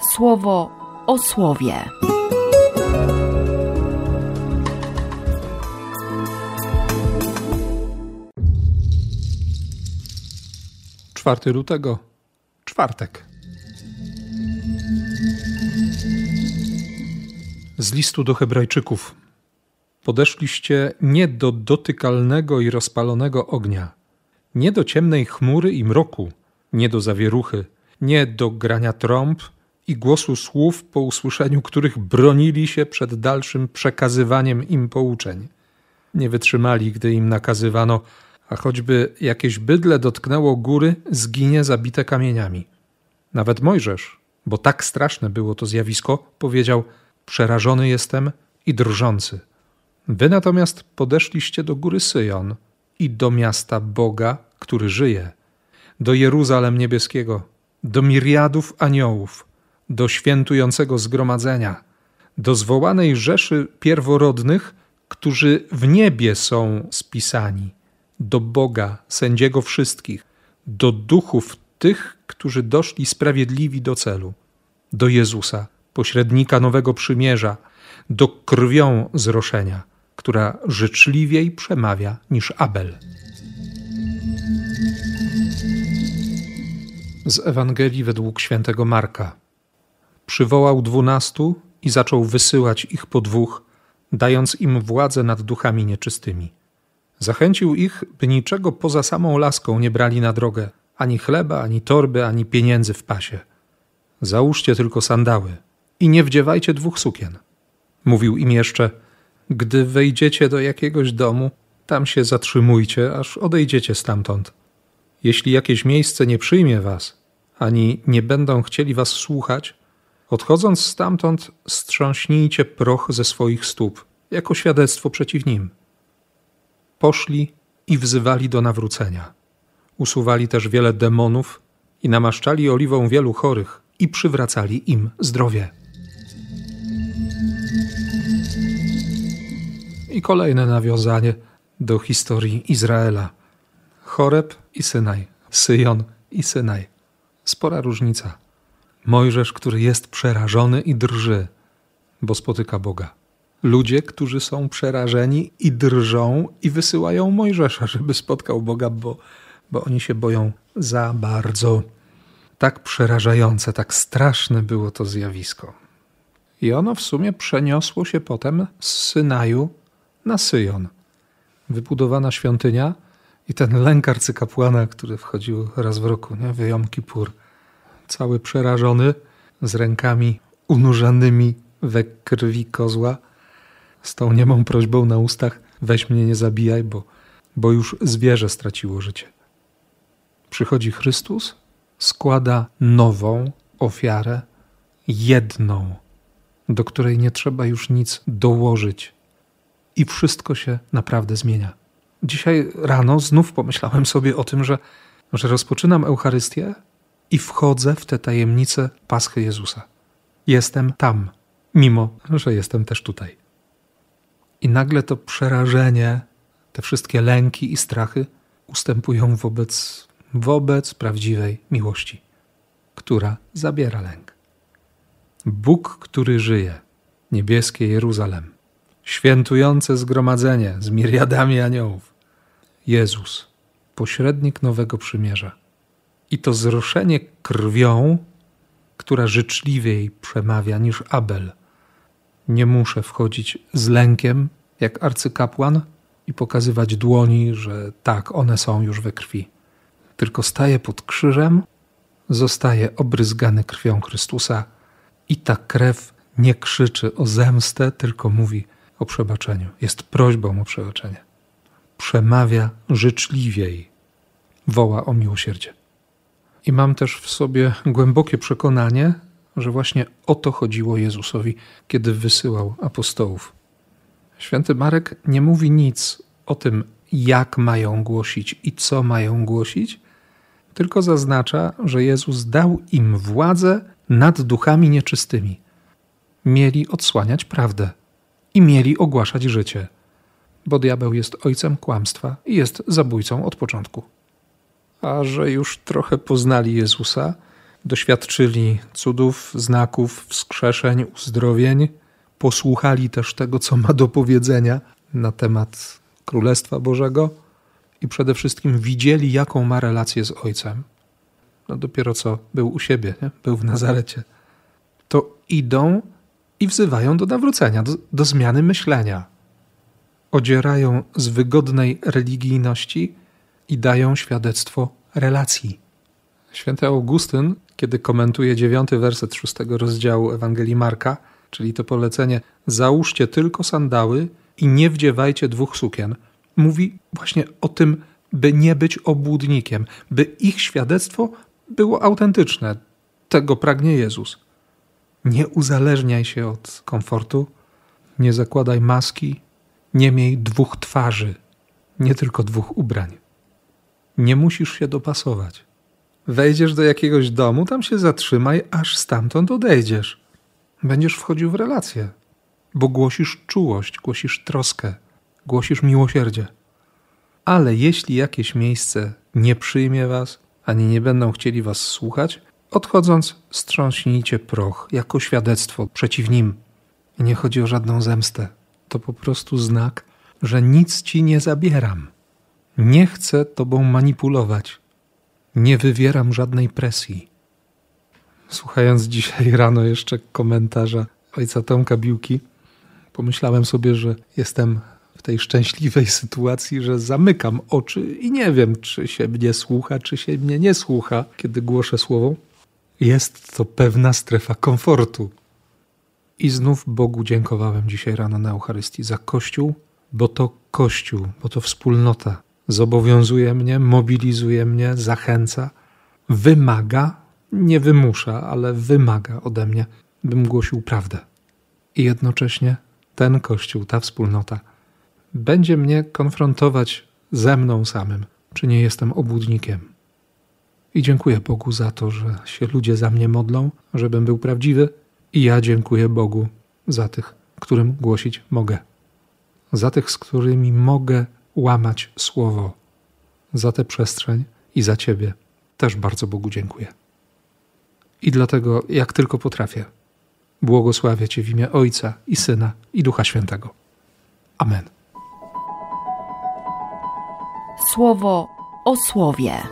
słowo o słowie. Czwarty lutego, czwartek. Z listu do Hebrajczyków. Podeszliście nie do dotykalnego i rozpalonego ognia, nie do ciemnej chmury i mroku, nie do zawieruchy, nie do grania trąb i głosu słów, po usłyszeniu których bronili się przed dalszym przekazywaniem im pouczeń. Nie wytrzymali, gdy im nakazywano, a choćby jakieś bydle dotknęło góry, zginie zabite kamieniami. Nawet Mojżesz, bo tak straszne było to zjawisko, powiedział: Przerażony jestem i drżący. Wy natomiast podeszliście do góry Syjon i do miasta Boga, który żyje, do Jeruzalem niebieskiego, do miriadów aniołów, do świętującego zgromadzenia, do zwołanej rzeszy pierworodnych, którzy w niebie są spisani, do Boga, sędziego wszystkich, do duchów tych, którzy doszli sprawiedliwi do celu, do Jezusa, pośrednika nowego przymierza, do krwią zroszenia, która życzliwiej przemawia niż Abel. Z Ewangelii według świętego Marka. Przywołał dwunastu i zaczął wysyłać ich po dwóch, dając im władzę nad duchami nieczystymi. Zachęcił ich, by niczego poza samą laską nie brali na drogę, ani chleba, ani torby, ani pieniędzy w pasie. Załóżcie tylko sandały i nie wdziewajcie dwóch sukien. Mówił im jeszcze, gdy wejdziecie do jakiegoś domu, tam się zatrzymujcie, aż odejdziecie stamtąd. Jeśli jakieś miejsce nie przyjmie was, ani nie będą chcieli was słuchać, odchodząc stamtąd, strząśnijcie proch ze swoich stóp, jako świadectwo przeciw nim. Poszli i wzywali do nawrócenia. Usuwali też wiele demonów i namaszczali oliwą wielu chorych i przywracali im zdrowie. I kolejne nawiązanie do historii Izraela. Choreb i Synaj, Syjon i Synaj. Spora różnica. Mojżesz, który jest przerażony i drży, bo spotyka Boga. Ludzie, którzy są przerażeni i drżą i wysyłają Mojżesza, żeby spotkał Boga, bo, bo oni się boją za bardzo. Tak przerażające, tak straszne było to zjawisko. I ono w sumie przeniosło się potem z Synaju na Syjon. Wybudowana świątynia i ten lęk arcykapłana, który wchodził raz w roku, nie? w Jom Kippur, cały przerażony, z rękami unurzanymi we krwi kozła, z tą niemą prośbą na ustach: weź mnie, nie zabijaj, bo, bo już zwierzę straciło życie. Przychodzi Chrystus, składa nową ofiarę, jedną, do której nie trzeba już nic dołożyć, i wszystko się naprawdę zmienia. Dzisiaj rano znów pomyślałem sobie o tym, że, że rozpoczynam Eucharystię i wchodzę w tę tajemnicę Paschy Jezusa. Jestem tam, mimo że jestem też tutaj. I nagle to przerażenie, te wszystkie lęki i strachy ustępują wobec, wobec prawdziwej miłości, która zabiera lęk. Bóg, który żyje, niebieskie Jeruzalem, świętujące zgromadzenie z miriadami aniołów, Jezus, pośrednik nowego przymierza. I to zroszenie krwią, która życzliwiej przemawia niż Abel – nie muszę wchodzić z lękiem, jak arcykapłan, i pokazywać dłoni, że tak, one są już we krwi. Tylko staję pod krzyżem, zostaje obryzgany krwią Chrystusa i ta krew nie krzyczy o zemstę, tylko mówi o przebaczeniu. Jest prośbą o przebaczenie. Przemawia życzliwiej, woła o miłosierdzie. I mam też w sobie głębokie przekonanie, że właśnie o to chodziło Jezusowi, kiedy wysyłał apostołów. Święty Marek nie mówi nic o tym, jak mają głosić i co mają głosić, tylko zaznacza, że Jezus dał im władzę nad duchami nieczystymi. Mieli odsłaniać prawdę i mieli ogłaszać życie, bo diabeł jest ojcem kłamstwa i jest zabójcą od początku. A że już trochę poznali Jezusa, doświadczyli cudów, znaków, wskrzeszeń, uzdrowień, posłuchali też tego, co ma do powiedzenia na temat Królestwa Bożego i przede wszystkim widzieli, jaką ma relację z Ojcem. No dopiero co był u siebie, nie? był w Nazarecie. To idą i wzywają do nawrócenia, do, do zmiany myślenia. Odzierają z wygodnej religijności i dają świadectwo relacji. Święty Augustyn, kiedy komentuje dziewiąty werset szóstego rozdziału Ewangelii Marka, czyli to polecenie załóżcie tylko sandały i nie wdziewajcie dwóch sukien, mówi właśnie o tym, by nie być obłudnikiem, by ich świadectwo było autentyczne. Tego pragnie Jezus. Nie uzależniaj się od komfortu, nie zakładaj maski, nie miej dwóch twarzy, nie tylko dwóch ubrań. Nie musisz się dopasować. Wejdziesz do jakiegoś domu, tam się zatrzymaj, aż stamtąd odejdziesz. Będziesz wchodził w relację, bo głosisz czułość, głosisz troskę, głosisz miłosierdzie. Ale jeśli jakieś miejsce nie przyjmie was, ani nie będą chcieli was słuchać, odchodząc, strząśnijcie proch jako świadectwo przeciw nim. I nie chodzi o żadną zemstę. To po prostu znak, że nic ci nie zabieram. Nie chcę tobą manipulować. Nie wywieram żadnej presji. Słuchając dzisiaj rano jeszcze komentarza ojca Tomka Biłki, pomyślałem sobie, że jestem w tej szczęśliwej sytuacji, że zamykam oczy i nie wiem, czy się mnie słucha, czy się mnie nie słucha, kiedy głoszę słowo. Jest to pewna strefa komfortu. I znów Bogu dziękowałem dzisiaj rano na Eucharystii za Kościół, bo to Kościół, bo to wspólnota zobowiązuje mnie, mobilizuje mnie, zachęca, wymaga, nie wymusza, ale wymaga ode mnie, bym głosił prawdę. I jednocześnie ten Kościół, ta wspólnota będzie mnie konfrontować ze mną samym, czy nie jestem obłudnikiem. I dziękuję Bogu za to, że się ludzie za mnie modlą, żebym był prawdziwy, i ja dziękuję Bogu za tych, którym głosić mogę. Za tych, z którymi mogę łamać słowo. Za tę przestrzeń i za Ciebie też bardzo Bogu dziękuję. I dlatego, jak tylko potrafię, błogosławię Cię w imię Ojca i Syna i Ducha Świętego. Amen. Słowo o słowie.